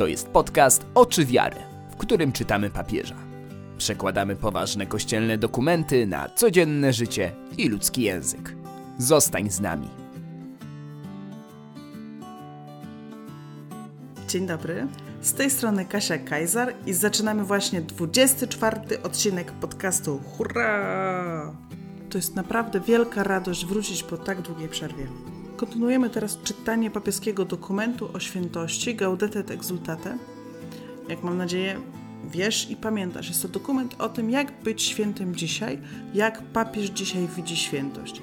To jest podcast Oczy Wiary, w którym czytamy papieża. Przekładamy poważne kościelne dokumenty na codzienne życie i ludzki język. Zostań z nami. Dzień dobry. Z tej strony Kasia Kajzar i zaczynamy właśnie 24 odcinek podcastu. Hurra! To jest naprawdę wielka radość wrócić po tak długiej przerwie. Kontynuujemy teraz czytanie papieskiego dokumentu o świętości Gaudete et Exultate. Jak mam nadzieję, wiesz i pamiętasz, jest to dokument o tym, jak być świętym dzisiaj, jak papież dzisiaj widzi świętość.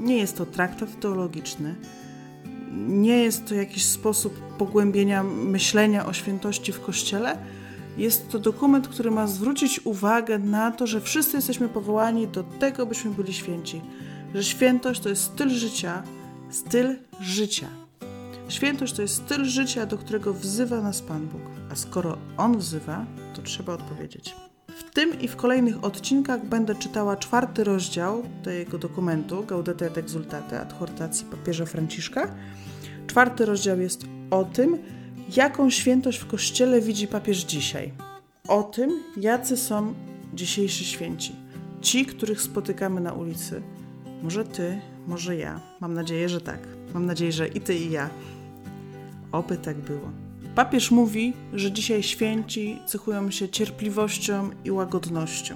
Nie jest to traktat teologiczny, nie jest to jakiś sposób pogłębienia myślenia o świętości w Kościele. Jest to dokument, który ma zwrócić uwagę na to, że wszyscy jesteśmy powołani do tego, byśmy byli święci. Że świętość to jest styl życia, styl życia. Świętość to jest styl życia, do którego wzywa nas Pan Bóg. A skoro On wzywa, to trzeba odpowiedzieć. W tym i w kolejnych odcinkach będę czytała czwarty rozdział tego dokumentu Gaudete et Exultate, adhortacji papieża Franciszka. Czwarty rozdział jest o tym, jaką świętość w Kościele widzi papież dzisiaj. O tym, jacy są dzisiejsi święci. Ci, których spotykamy na ulicy. Może ty, może ja. Mam nadzieję, że tak. Mam nadzieję, że i ty, i ja. Oby tak było. Papież mówi, że dzisiaj święci cechują się cierpliwością i łagodnością,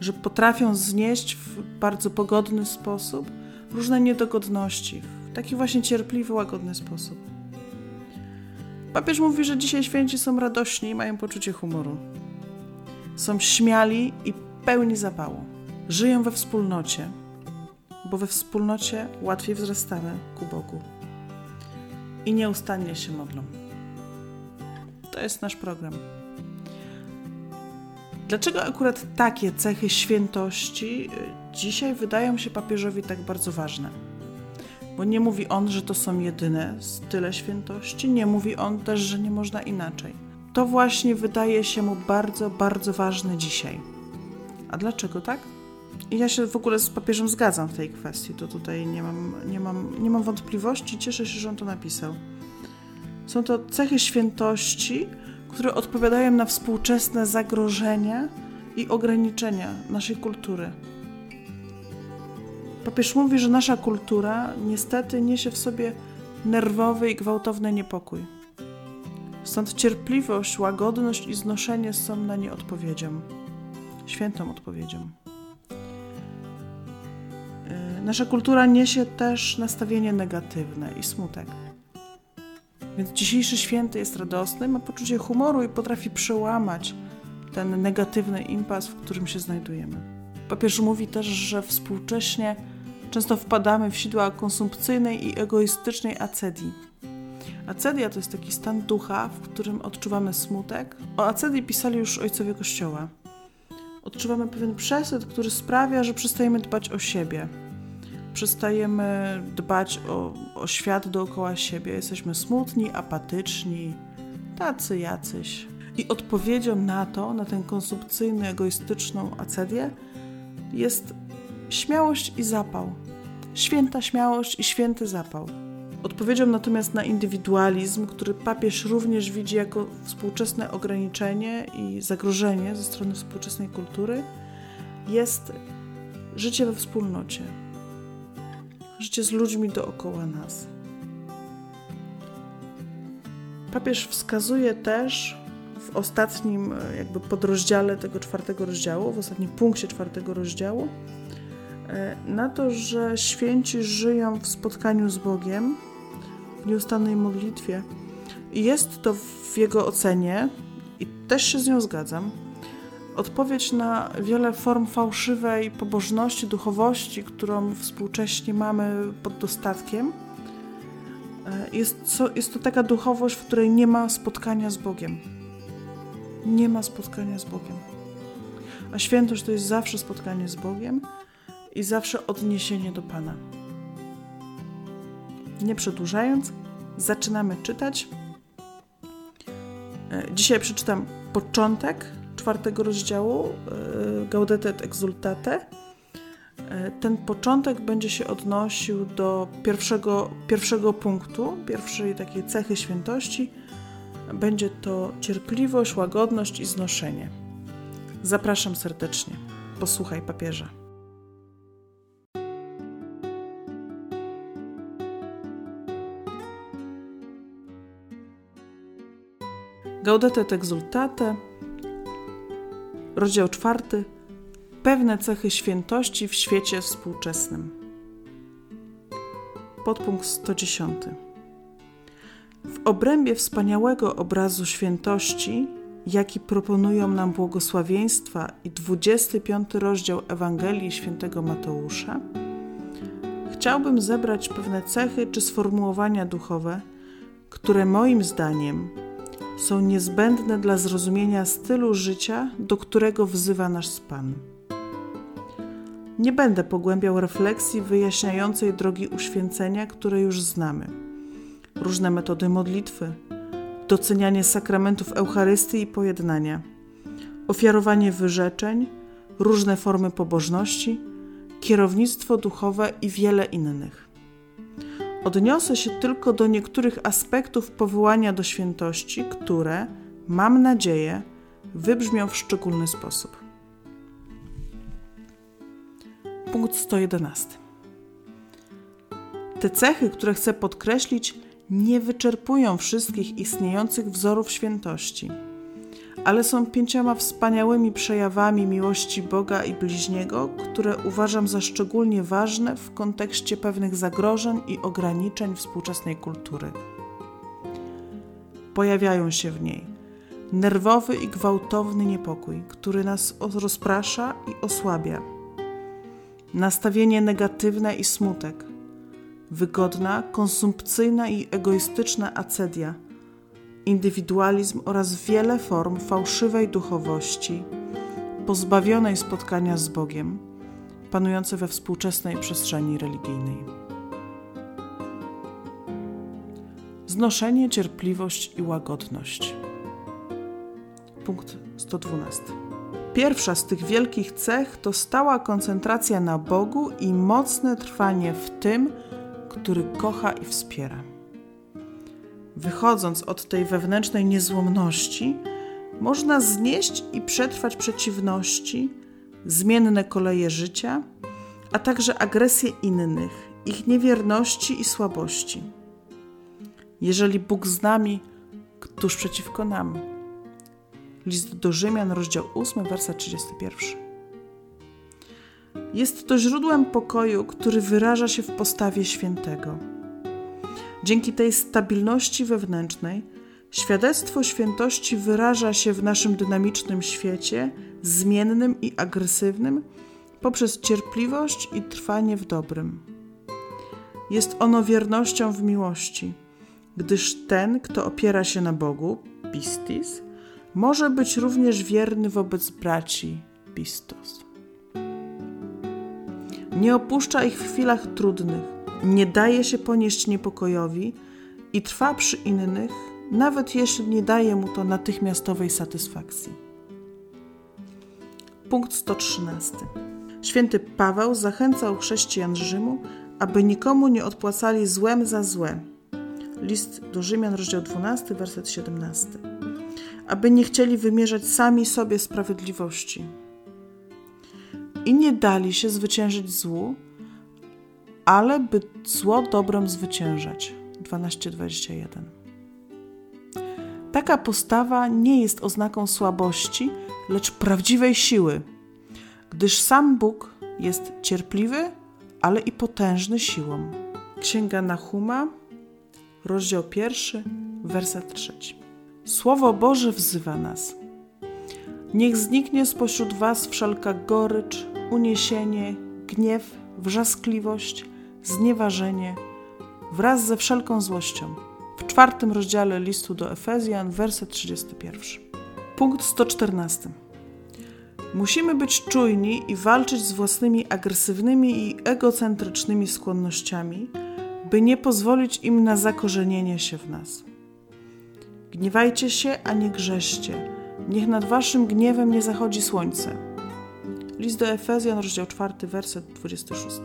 że potrafią znieść w bardzo pogodny sposób różne niedogodności, w taki właśnie cierpliwy, łagodny sposób. Papież mówi, że dzisiaj święci są radośni i mają poczucie humoru. Są śmiali i pełni zapału. Żyją we wspólnocie, bo we wspólnocie łatwiej wzrastamy ku Bogu. I nieustannie się modlą. To jest nasz program. Dlaczego akurat takie cechy świętości y, dzisiaj wydają się papieżowi tak bardzo ważne? Bo nie mówi on, że to są jedyne style świętości, nie mówi on też, że nie można inaczej. To właśnie wydaje się mu bardzo, bardzo ważne dzisiaj. A dlaczego tak? Ja się w ogóle z papieżem zgadzam w tej kwestii, to tutaj nie mam, nie mam, nie mam wątpliwości, cieszę się, że on to napisał. Są to cechy świętości, które odpowiadają na współczesne zagrożenia i ograniczenia naszej kultury. Papież mówi, że nasza kultura niestety niesie w sobie nerwowy i gwałtowny niepokój. Stąd cierpliwość, łagodność i znoszenie są na nie odpowiedzią, świętą odpowiedzią. Nasza kultura niesie też nastawienie negatywne i smutek. Więc dzisiejszy święty jest radosny, ma poczucie humoru i potrafi przełamać ten negatywny impas, w którym się znajdujemy. Papież mówi też, że współcześnie często wpadamy w sidła konsumpcyjnej i egoistycznej acedii. Acedia to jest taki stan ducha, w którym odczuwamy smutek. O acedii pisali już ojcowie Kościoła. Odczuwamy pewien przesyt, który sprawia, że przestajemy dbać o siebie, przestajemy dbać o, o świat dookoła siebie. Jesteśmy smutni, apatyczni, tacy jacyś. I odpowiedzią na to, na tę konsumpcyjną, egoistyczną acedię, jest śmiałość i zapał. Święta śmiałość i święty zapał. Odpowiedzią natomiast na indywidualizm, który papież również widzi jako współczesne ograniczenie i zagrożenie ze strony współczesnej kultury, jest życie we wspólnocie, życie z ludźmi dookoła nas. Papież wskazuje też w ostatnim e, jakby podrozdziale tego czwartego rozdziału, w ostatnim punkcie czwartego rozdziału, e, na to, że święci żyją w spotkaniu z Bogiem, w nieustannej modlitwie. I jest to w jego ocenie, i też się z nią zgadzam, odpowiedź na wiele form fałszywej pobożności, duchowości, którą współcześnie mamy pod dostatkiem. E, jest, jest to taka duchowość, w której nie ma spotkania z Bogiem. Nie ma spotkania z Bogiem. A świętość to jest zawsze spotkanie z Bogiem i zawsze odniesienie do Pana. Nie przedłużając, zaczynamy czytać. E, dzisiaj przeczytam początek czwartego rozdziału e, Gaudete et Exultate. E, ten początek będzie się odnosił do pierwszego, pierwszego punktu, pierwszej takiej cechy świętości, będzie to cierpliwość, łagodność i znoszenie. Zapraszam serdecznie. Posłuchaj papieża. Gaudete et exultate, rozdział czwarty. Pewne cechy świętości w świecie współczesnym. Podpunkt 110. W obrębie wspaniałego obrazu świętości, jaki proponują nam błogosławieństwa i 25 rozdział Ewangelii Świętego Mateusza, chciałbym zebrać pewne cechy czy sformułowania duchowe, które moim zdaniem są niezbędne dla zrozumienia stylu życia, do którego wzywa nas Pan. Nie będę pogłębiał refleksji wyjaśniającej drogi uświęcenia, które już znamy. Różne metody modlitwy, docenianie sakramentów Eucharystii i pojednania, ofiarowanie wyrzeczeń, różne formy pobożności, kierownictwo duchowe i wiele innych. Odniosę się tylko do niektórych aspektów powołania do świętości, które, mam nadzieję, wybrzmią w szczególny sposób. Punkt 111. Te cechy, które chcę podkreślić, nie wyczerpują wszystkich istniejących wzorów świętości, ale są pięcioma wspaniałymi przejawami miłości Boga i bliźniego, które uważam za szczególnie ważne w kontekście pewnych zagrożeń i ograniczeń współczesnej kultury. Pojawiają się w niej nerwowy i gwałtowny niepokój, który nas rozprasza i osłabia, nastawienie negatywne i smutek, wygodna, konsumpcyjna i egoistyczna acedia, indywidualizm oraz wiele form fałszywej duchowości, pozbawionej spotkania z Bogiem, panujące we współczesnej przestrzeni religijnej. Znoszenie, cierpliwość i łagodność. Punkt 112. Pierwsza z tych wielkich cech to stała koncentracja na Bogu i mocne trwanie w tym, który kocha i wspiera. Wychodząc od tej wewnętrznej niezłomności, można znieść i przetrwać przeciwności, zmienne koleje życia, a także agresję innych, ich niewierności i słabości. Jeżeli Bóg z nami, któż przeciwko nam? List do Rzymian, rozdział 8, werset 31. Jest to źródłem pokoju, który wyraża się w postawie świętego. Dzięki tej stabilności wewnętrznej, świadectwo świętości wyraża się w naszym dynamicznym świecie, zmiennym i agresywnym, poprzez cierpliwość i trwanie w dobrym. Jest ono wiernością w miłości, gdyż ten, kto opiera się na Bogu, pistis, może być również wierny wobec braci, pistos nie opuszcza ich w chwilach trudnych, nie daje się ponieść niepokojowi i trwa przy innych, nawet jeśli nie daje mu to natychmiastowej satysfakcji. Punkt 113. Święty Paweł zachęcał chrześcijan Rzymu, aby nikomu nie odpłacali złem za złe. List do Rzymian, rozdział 12, werset 17. Aby nie chcieli wymierzać sami sobie sprawiedliwości i nie dali się zwyciężyć złu, ale by zło dobrem zwyciężać. 12:21. Taka postawa nie jest oznaką słabości, lecz prawdziwej siły, gdyż sam Bóg jest cierpliwy, ale i potężny siłą. Księga Nahuma, rozdział pierwszy, werset trzeci. Słowo Boże wzywa nas. Niech zniknie spośród was wszelka gorycz, uniesienie, gniew, wrzaskliwość, znieważenie wraz ze wszelką złością. W czwartym rozdziale listu do Efezjan, werset 31. Punkt 114. Musimy być czujni i walczyć z własnymi agresywnymi i egocentrycznymi skłonnościami, by nie pozwolić im na zakorzenienie się w nas. Gniewajcie się, a nie grzeszcie. Niech nad waszym gniewem nie zachodzi słońce List do Efezjan, rozdział 4, werset 26.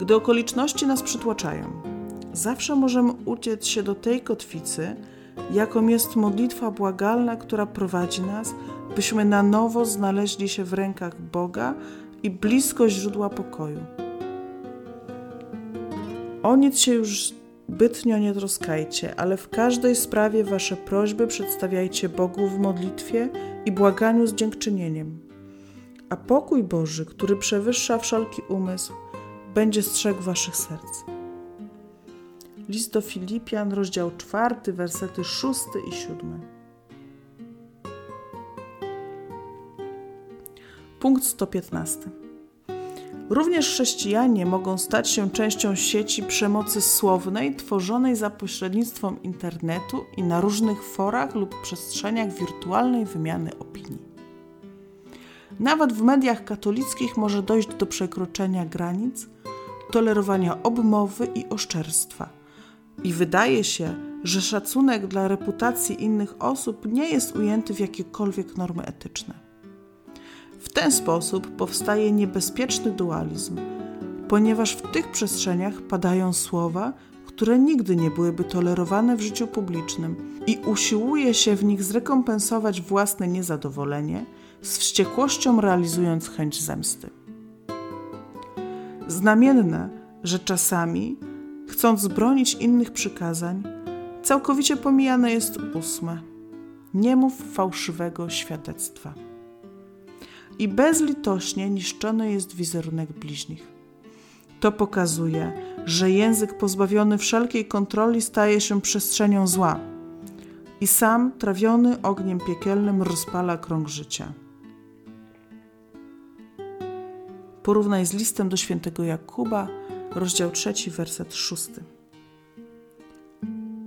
Gdy okoliczności nas przytłaczają, zawsze możemy uciec się do tej kotwicy, jaką jest modlitwa błagalna, która prowadzi nas, byśmy na nowo znaleźli się w rękach Boga i blisko źródła pokoju. O nic się już zbytnio nie troskajcie, ale w każdej sprawie wasze prośby przedstawiajcie Bogu w modlitwie i błaganiu z dziękczynieniem. A pokój Boży, który przewyższa wszelki umysł, będzie strzegł waszych serc. List do Filipian, rozdział 4, wersety 6 i 7. Punkt 115. Również chrześcijanie mogą stać się częścią sieci przemocy słownej tworzonej za pośrednictwem internetu i na różnych forach lub przestrzeniach wirtualnej wymiany opinii. Nawet w mediach katolickich może dojść do przekroczenia granic, tolerowania obmowy i oszczerstwa. I wydaje się, że szacunek dla reputacji innych osób nie jest ujęty w jakiekolwiek normy etyczne. W ten sposób powstaje niebezpieczny dualizm, ponieważ w tych przestrzeniach padają słowa, które nigdy nie byłyby tolerowane w życiu publicznym i usiłuje się w nich zrekompensować własne niezadowolenie, z wściekłością realizując chęć zemsty. Znamienne, że czasami, chcąc bronić innych przykazań, całkowicie pomijane jest ósme. Nie mów fałszywego świadectwa i bezlitośnie niszczony jest wizerunek bliźnich. To pokazuje, że język pozbawiony wszelkiej kontroli staje się przestrzenią zła i sam, trawiony ogniem piekielnym, rozpala krąg życia. Porównaj z listem do świętego Jakuba, rozdział 3, werset 6.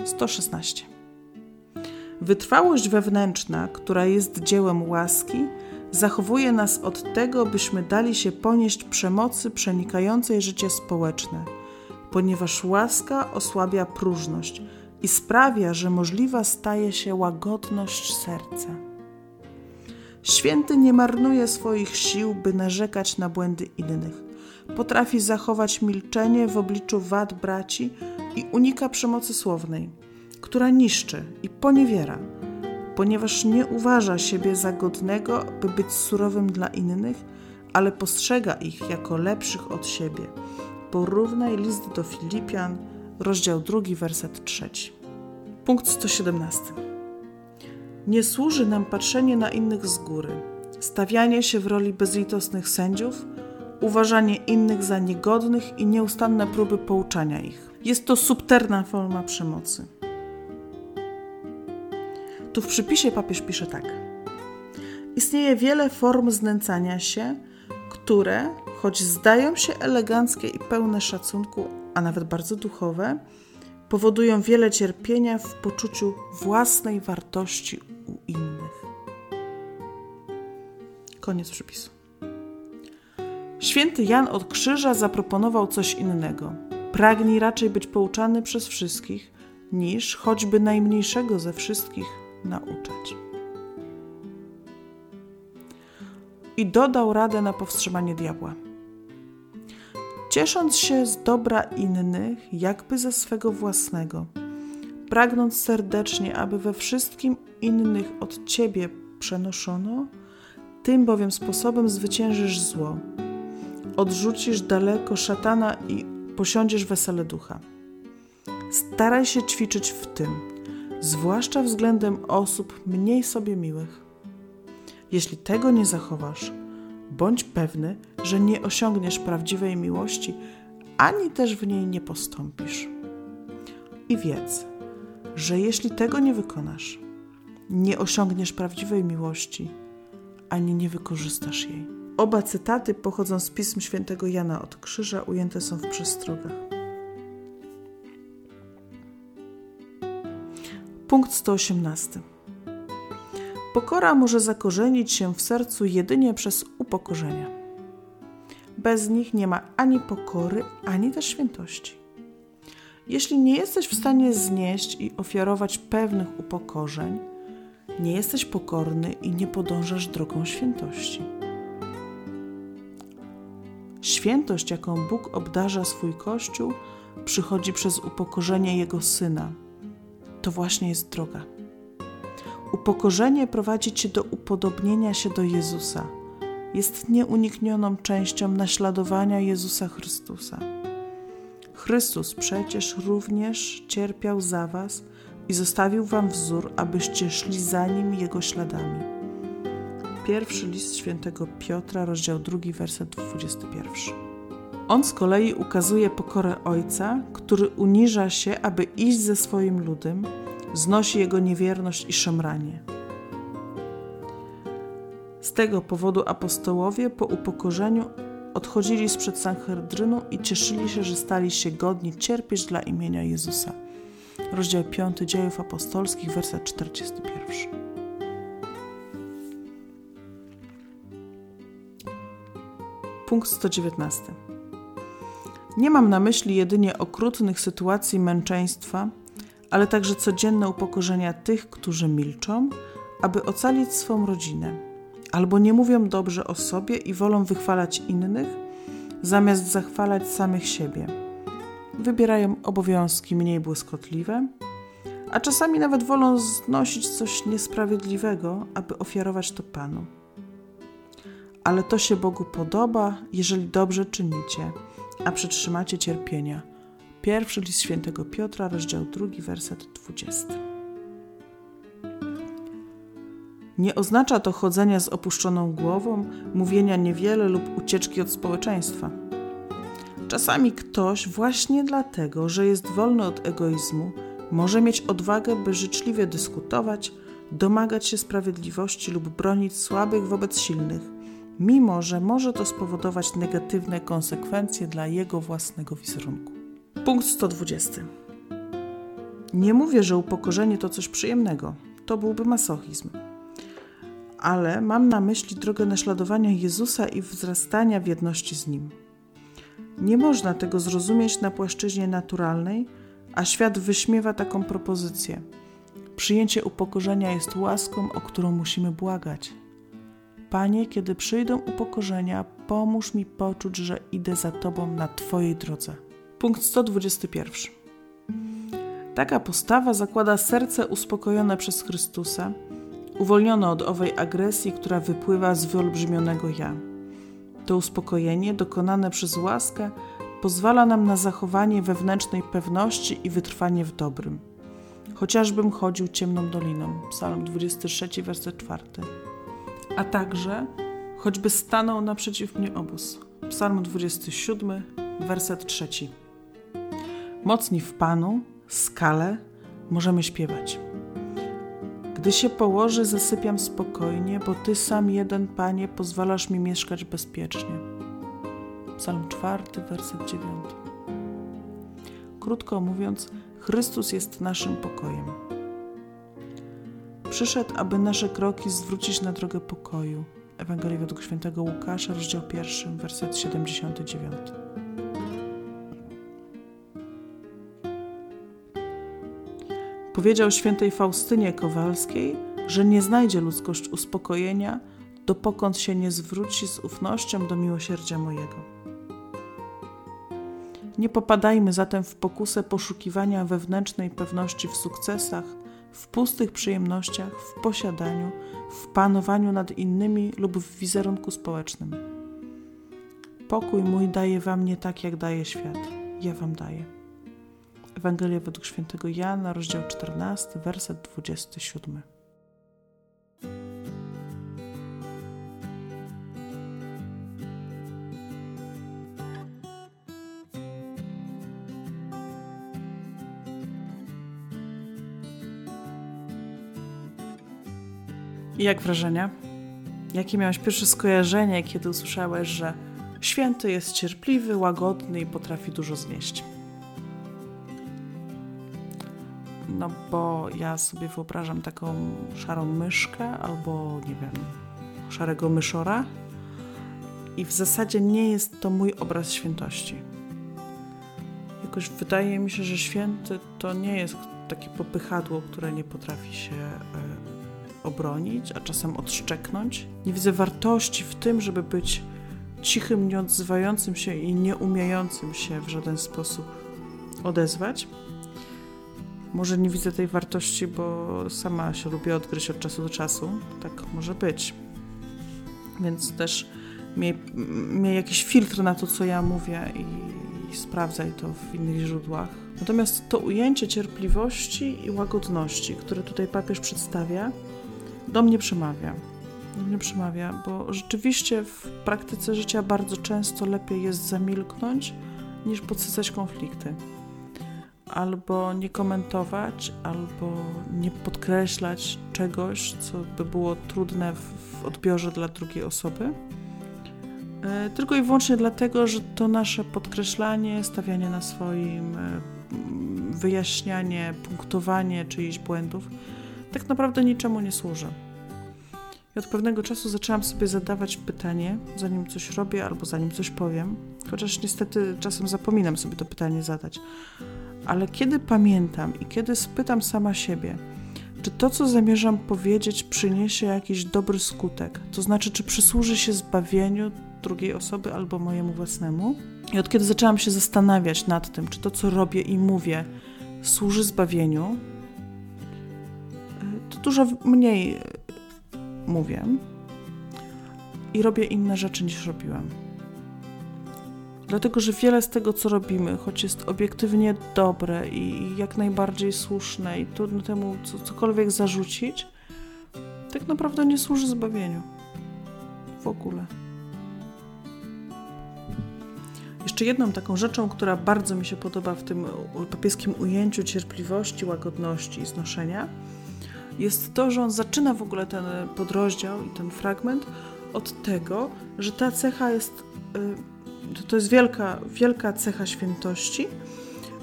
116. Wytrwałość wewnętrzna, która jest dziełem łaski, zachowuje nas od tego, byśmy dali się ponieść przemocy przenikającej życie społeczne, ponieważ łaska osłabia próżność i sprawia, że możliwa staje się łagodność serca. Święty nie marnuje swoich sił, by narzekać na błędy innych. Potrafi zachować milczenie w obliczu wad braci i unika przemocy słownej, która niszczy i poniewiera ponieważ nie uważa siebie za godnego, by być surowym dla innych, ale postrzega ich jako lepszych od siebie. Porównaj list do Filipian, rozdział 2, werset 3. Punkt 117. Nie służy nam patrzenie na innych z góry, stawianie się w roli bezlitosnych sędziów, uważanie innych za niegodnych i nieustanne próby pouczania ich. Jest to subterna forma przemocy. Tu w przypisie papież pisze tak. Istnieje wiele form znęcania się, które, choć zdają się eleganckie i pełne szacunku, a nawet bardzo duchowe, powodują wiele cierpienia w poczuciu własnej wartości u innych. Koniec przypisu. Święty Jan od Krzyża zaproponował coś innego. Pragnij raczej być pouczany przez wszystkich, niż choćby najmniejszego ze wszystkich nauczać. I dodał radę na powstrzymanie diabła. Ciesząc się z dobra innych, jakby ze swego własnego, pragnąc serdecznie, aby we wszystkim innych od ciebie przenoszono, tym bowiem sposobem zwyciężysz zło. Odrzucisz daleko szatana i posiądziesz wesele ducha. Staraj się ćwiczyć w tym, zwłaszcza względem osób mniej sobie miłych. Jeśli tego nie zachowasz, bądź pewny, że nie osiągniesz prawdziwej miłości, ani też w niej nie postąpisz. I wiedz, że jeśli tego nie wykonasz, nie osiągniesz prawdziwej miłości, ani nie wykorzystasz jej. Oba cytaty pochodzą z pism świętego Jana od Krzyża, ujęte są w przestrogach. Punkt 118. Pokora może zakorzenić się w sercu jedynie przez upokorzenia. Bez nich nie ma ani pokory, ani też świętości. Jeśli nie jesteś w stanie znieść i ofiarować pewnych upokorzeń, nie jesteś pokorny i nie podążasz drogą świętości. Świętość, jaką Bóg obdarza swój Kościół, przychodzi przez upokorzenie Jego Syna – to właśnie jest droga. Upokorzenie prowadzi cię do upodobnienia się do Jezusa. Jest nieuniknioną częścią naśladowania Jezusa Chrystusa. Chrystus przecież również cierpiał za was i zostawił wam wzór, abyście szli za nim jego śladami. Pierwszy list świętego Piotra, rozdział 2, werset 21. On z kolei ukazuje pokorę Ojca, który uniża się, aby iść ze swoim ludem, znosi jego niewierność i szemranie. Z tego powodu apostołowie po upokorzeniu odchodzili sprzed Sanhedrynu i cieszyli się, że stali się godni cierpieć dla imienia Jezusa. Rozdział 5 Dziejów Apostolskich, werset 41. Punkt 119. Nie mam na myśli jedynie okrutnych sytuacji męczeństwa, ale także codzienne upokorzenia tych, którzy milczą, aby ocalić swą rodzinę, albo nie mówią dobrze o sobie i wolą wychwalać innych, zamiast zachwalać samych siebie. Wybierają obowiązki mniej błyskotliwe, a czasami nawet wolą znosić coś niesprawiedliwego, aby ofiarować to Panu. Ale to się Bogu podoba, jeżeli dobrze czynicie, a przytrzymacie cierpienia – Pierwszy list świętego Piotra, rozdział drugi, werset 20. Nie oznacza to chodzenia z opuszczoną głową, mówienia niewiele lub ucieczki od społeczeństwa. Czasami ktoś właśnie dlatego, że jest wolny od egoizmu, może mieć odwagę, by życzliwie dyskutować, domagać się sprawiedliwości lub bronić słabych wobec silnych, mimo że może to spowodować negatywne konsekwencje dla jego własnego wizerunku. Punkt 120. Nie mówię, że upokorzenie to coś przyjemnego. To byłby masochizm. Ale mam na myśli drogę naśladowania Jezusa i wzrastania w jedności z Nim. Nie można tego zrozumieć na płaszczyźnie naturalnej, a świat wyśmiewa taką propozycję. Przyjęcie upokorzenia jest łaską, o którą musimy błagać. Panie, kiedy przyjdą upokorzenia, pomóż mi poczuć, że idę za Tobą na Twojej drodze. Punkt 121. Taka postawa zakłada serce uspokojone przez Chrystusa, uwolnione od owej agresji, która wypływa z wyolbrzymionego ja. To uspokojenie, dokonane przez łaskę, pozwala nam na zachowanie wewnętrznej pewności i wytrwanie w dobrym. Chociażbym chodził ciemną doliną. Psalm 23, werset 4. A także, choćby stanął naprzeciw mnie obóz. Psalm 27, werset 3. Mocni w Panu, skale, możemy śpiewać. Gdy się położy, zasypiam spokojnie, bo Ty sam jeden, Panie, pozwalasz mi mieszkać bezpiecznie. Psalm 4, werset 9. Krótko mówiąc, Chrystus jest naszym pokojem. Przyszedł, aby nasze kroki zwrócić na drogę pokoju. Ewangelia według świętego Łukasza, rozdział 1, werset 79. Powiedział świętej Faustynie Kowalskiej, że nie znajdzie ludzkość uspokojenia, dopokąd się nie zwróci z ufnością do miłosierdzia mojego. Nie popadajmy zatem w pokusę poszukiwania wewnętrznej pewności w sukcesach, w pustych przyjemnościach, w posiadaniu, w panowaniu nad innymi lub w wizerunku społecznym. Pokój mój daje wam nie tak, jak daje świat. Ja wam daję. Ewangelia według świętego Jana, rozdział 14, werset 27. I jak wrażenia? Jakie miałeś pierwsze skojarzenie, kiedy usłyszałeś, że święty jest cierpliwy, łagodny i potrafi dużo znieść? No bo ja sobie wyobrażam taką szarą myszkę albo, nie wiem, szarego myszora i w zasadzie nie jest to mój obraz świętości. Jakoś wydaje mi się, że święty to nie jest takie popychadło, które nie potrafi się e, obronić, a czasem odszczeknąć. Nie widzę wartości w tym, żeby być cichym, nieodzywającym się i nieumiejącym się w żaden sposób odezwać. Może nie widzę tej wartości, bo sama się lubię odgryźć od czasu do czasu. Tak może być. Więc też miej, miej jakiś filtr na to, co ja mówię i, i sprawdzaj to w innych źródłach. Natomiast to ujęcie cierpliwości i łagodności, które tutaj papież przedstawia, do mnie przemawia. Do mnie przemawia, bo rzeczywiście w praktyce życia bardzo często lepiej jest zamilknąć, niż podsycać konflikty. Albo nie komentować, albo nie podkreślać czegoś, co by było trudne w odbiorze dla drugiej osoby. E, tylko i wyłącznie dlatego, że to nasze podkreślanie, stawianie na swoim, e, wyjaśnianie, punktowanie czyichś błędów tak naprawdę niczemu nie służy. I od pewnego czasu zaczęłam sobie zadawać pytanie, zanim coś robię albo zanim coś powiem, chociaż niestety czasem zapominam sobie to pytanie zadać. Ale kiedy pamiętam i kiedy spytam sama siebie, czy to, co zamierzam powiedzieć, przyniesie jakiś dobry skutek, to znaczy, czy przysłuży się zbawieniu drugiej osoby albo mojemu własnemu. I od kiedy zaczęłam się zastanawiać nad tym, czy to, co robię i mówię, służy zbawieniu, to dużo mniej mówię i robię inne rzeczy niż robiłam. Dlatego, że wiele z tego, co robimy, choć jest obiektywnie dobre i jak najbardziej słuszne i trudno temu co, cokolwiek zarzucić, tak naprawdę nie służy zbawieniu. W ogóle. Jeszcze jedną taką rzeczą, która bardzo mi się podoba w tym papieskim ujęciu cierpliwości, łagodności i znoszenia, jest to, że on zaczyna w ogóle ten podrozdział i ten fragment od tego, że ta cecha jest, y, to jest wielka, wielka cecha świętości.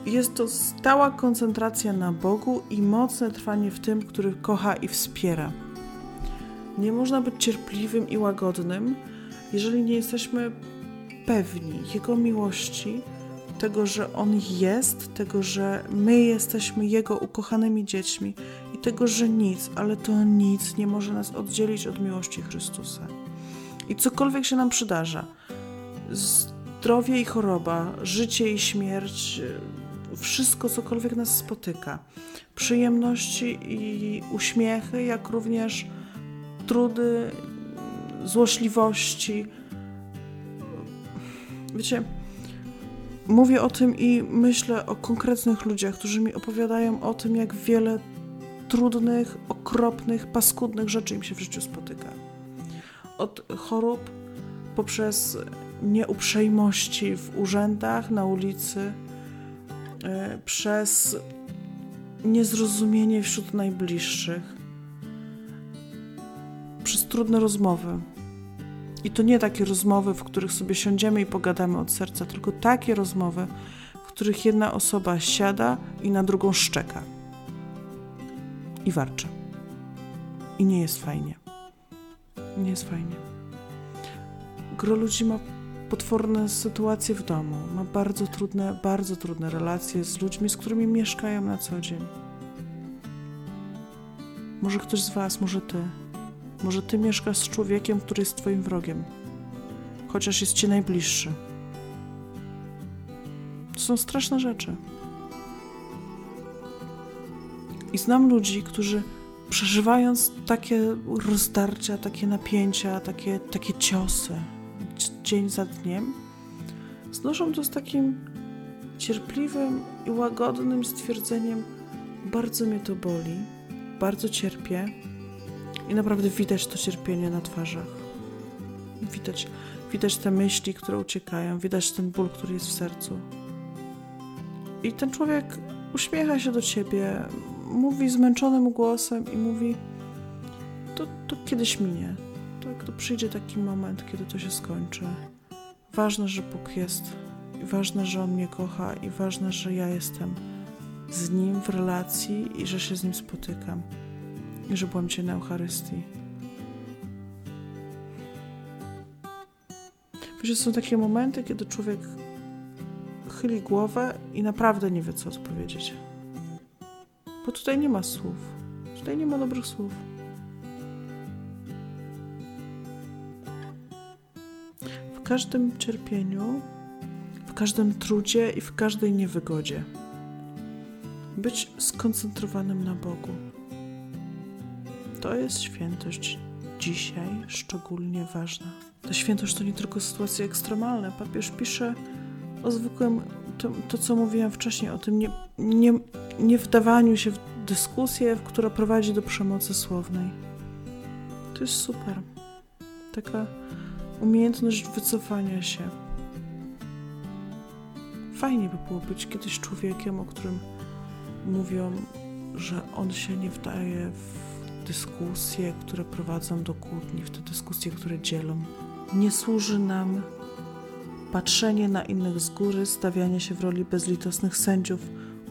Jest to stała koncentracja na Bogu i mocne trwanie w tym, który kocha i wspiera. Nie można być cierpliwym i łagodnym, jeżeli nie jesteśmy pewni Jego miłości, tego, że On jest, tego, że my jesteśmy Jego ukochanymi dziećmi i tego, że nic, ale to nic nie może nas oddzielić od miłości Chrystusa. I cokolwiek się nam przydarza, zdrowie i choroba, życie i śmierć, wszystko, cokolwiek nas spotyka, przyjemności i uśmiechy, jak również trudy, złośliwości, Wiecie, mówię o tym i myślę o konkretnych ludziach, którzy mi opowiadają o tym, jak wiele trudnych, okropnych, paskudnych rzeczy im się w życiu spotyka. Od chorób poprzez nieuprzejmości w urzędach, na ulicy, e, przez niezrozumienie wśród najbliższych, przez trudne rozmowy, i to nie takie rozmowy, w których sobie siądziemy i pogadamy od serca, tylko takie rozmowy, w których jedna osoba siada i na drugą szczeka. I warczy. I nie jest fajnie. Nie jest fajnie. Gro ludzi ma potworne sytuacje w domu, ma bardzo trudne, bardzo trudne relacje z ludźmi, z którymi mieszkają na co dzień. Może ktoś z Was, może Ty może ty mieszkasz z człowiekiem, który jest twoim wrogiem, chociaż jest ci najbliższy. To są straszne rzeczy. I znam ludzi, którzy przeżywając takie rozdarcia, takie napięcia, takie, takie ciosy dzień za dniem, znoszą to z takim cierpliwym i łagodnym stwierdzeniem: Bardzo mnie to boli, bardzo cierpię, i naprawdę widać to cierpienie na twarzach. Widać, widać te myśli, które uciekają, widać ten ból, który jest w sercu. I ten człowiek uśmiecha się do ciebie, mówi zmęczonym głosem i mówi: To, to kiedyś minie. Tak, to przyjdzie taki moment, kiedy to się skończy. Ważne, że Bóg jest, i ważne, że On mnie kocha, i ważne, że ja jestem z Nim w relacji i że się z Nim spotykam i że byłam Cię na Eucharystii. Wiesz, są takie momenty, kiedy człowiek chyli głowę i naprawdę nie wie, co odpowiedzieć. Bo tutaj nie ma słów. Tutaj nie ma dobrych słów. Każdym cierpieniu, w każdym trudzie i w każdej niewygodzie być skoncentrowanym na Bogu. To jest świętość dzisiaj szczególnie ważna. Ta świętość to nie tylko sytuacje ekstremalne. Papież pisze o zwykłym, to, to co mówiłem wcześniej, o tym nie, nie, nie wdawaniu się w dyskusję, która prowadzi do przemocy słownej. To jest super. Taka umiejętność wycofania się. Fajnie by było być kiedyś człowiekiem, o którym mówią, że on się nie wdaje w dyskusje, które prowadzą do kłótni, w te dyskusje, które dzielą. Nie służy nam patrzenie na innych z góry, stawianie się w roli bezlitosnych sędziów,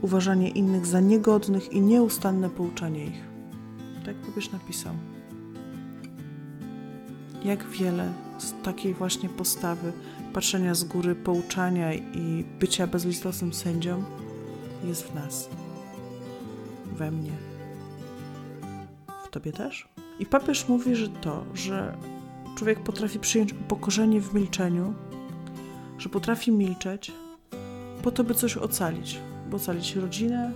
uważanie innych za niegodnych i nieustanne pouczanie ich. Tak papież napisał. Jak wiele z takiej właśnie postawy patrzenia z góry, pouczania i bycia bezlitosnym sędzią jest w nas, we mnie. W tobie też? I papież mówi, że to, że człowiek potrafi przyjąć upokorzenie w milczeniu, że potrafi milczeć po to, by coś ocalić, by ocalić rodzinę,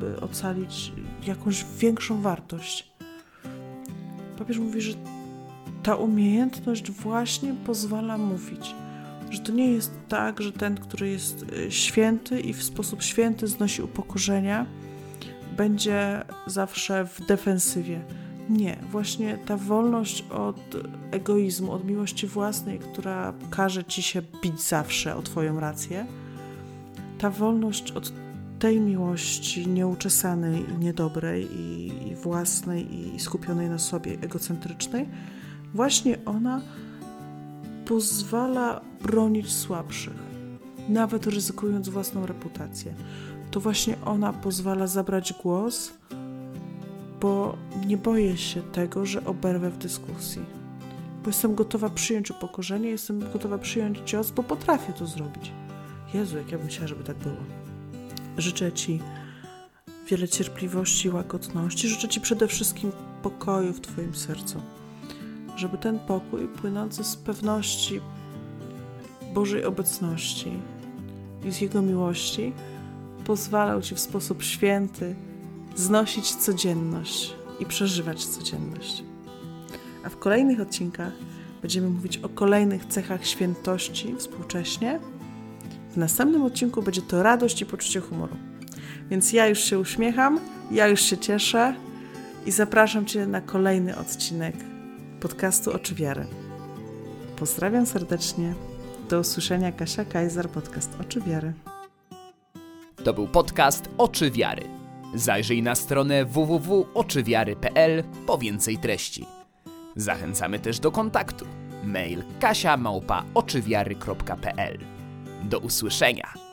by ocalić jakąś większą wartość. Papież mówi, że ta umiejętność właśnie pozwala mówić, że to nie jest tak, że ten, który jest y, święty i w sposób święty znosi upokorzenia, będzie zawsze w defensywie. Nie, właśnie ta wolność od egoizmu, od miłości własnej, która każe ci się bić zawsze o Twoją rację, ta wolność od tej miłości nieuczesanej i niedobrej, i, i własnej, i skupionej na sobie, egocentrycznej, właśnie ona pozwala bronić słabszych, nawet ryzykując własną reputację to właśnie ona pozwala zabrać głos, bo nie boję się tego, że oberwę w dyskusji. Bo jestem gotowa przyjąć upokorzenie, jestem gotowa przyjąć cios, bo potrafię to zrobić. Jezu, jak ja bym chciała, żeby tak było. Życzę Ci wiele cierpliwości łagodności. Życzę Ci przede wszystkim pokoju w Twoim sercu. Żeby ten pokój płynący z pewności Bożej obecności i z Jego miłości pozwalał Ci w sposób święty znosić codzienność i przeżywać codzienność. A w kolejnych odcinkach będziemy mówić o kolejnych cechach świętości współcześnie. W następnym odcinku będzie to radość i poczucie humoru. Więc ja już się uśmiecham, ja już się cieszę i zapraszam Cię na kolejny odcinek podcastu Oczy Wiary. Pozdrawiam serdecznie. Do usłyszenia Kasia Kajzer, podcast Oczy Wiary. To był podcast Oczy Wiary. Zajrzyj na stronę www.oczywiary.pl po więcej treści. Zachęcamy też do kontaktu. Mail kasia Do usłyszenia.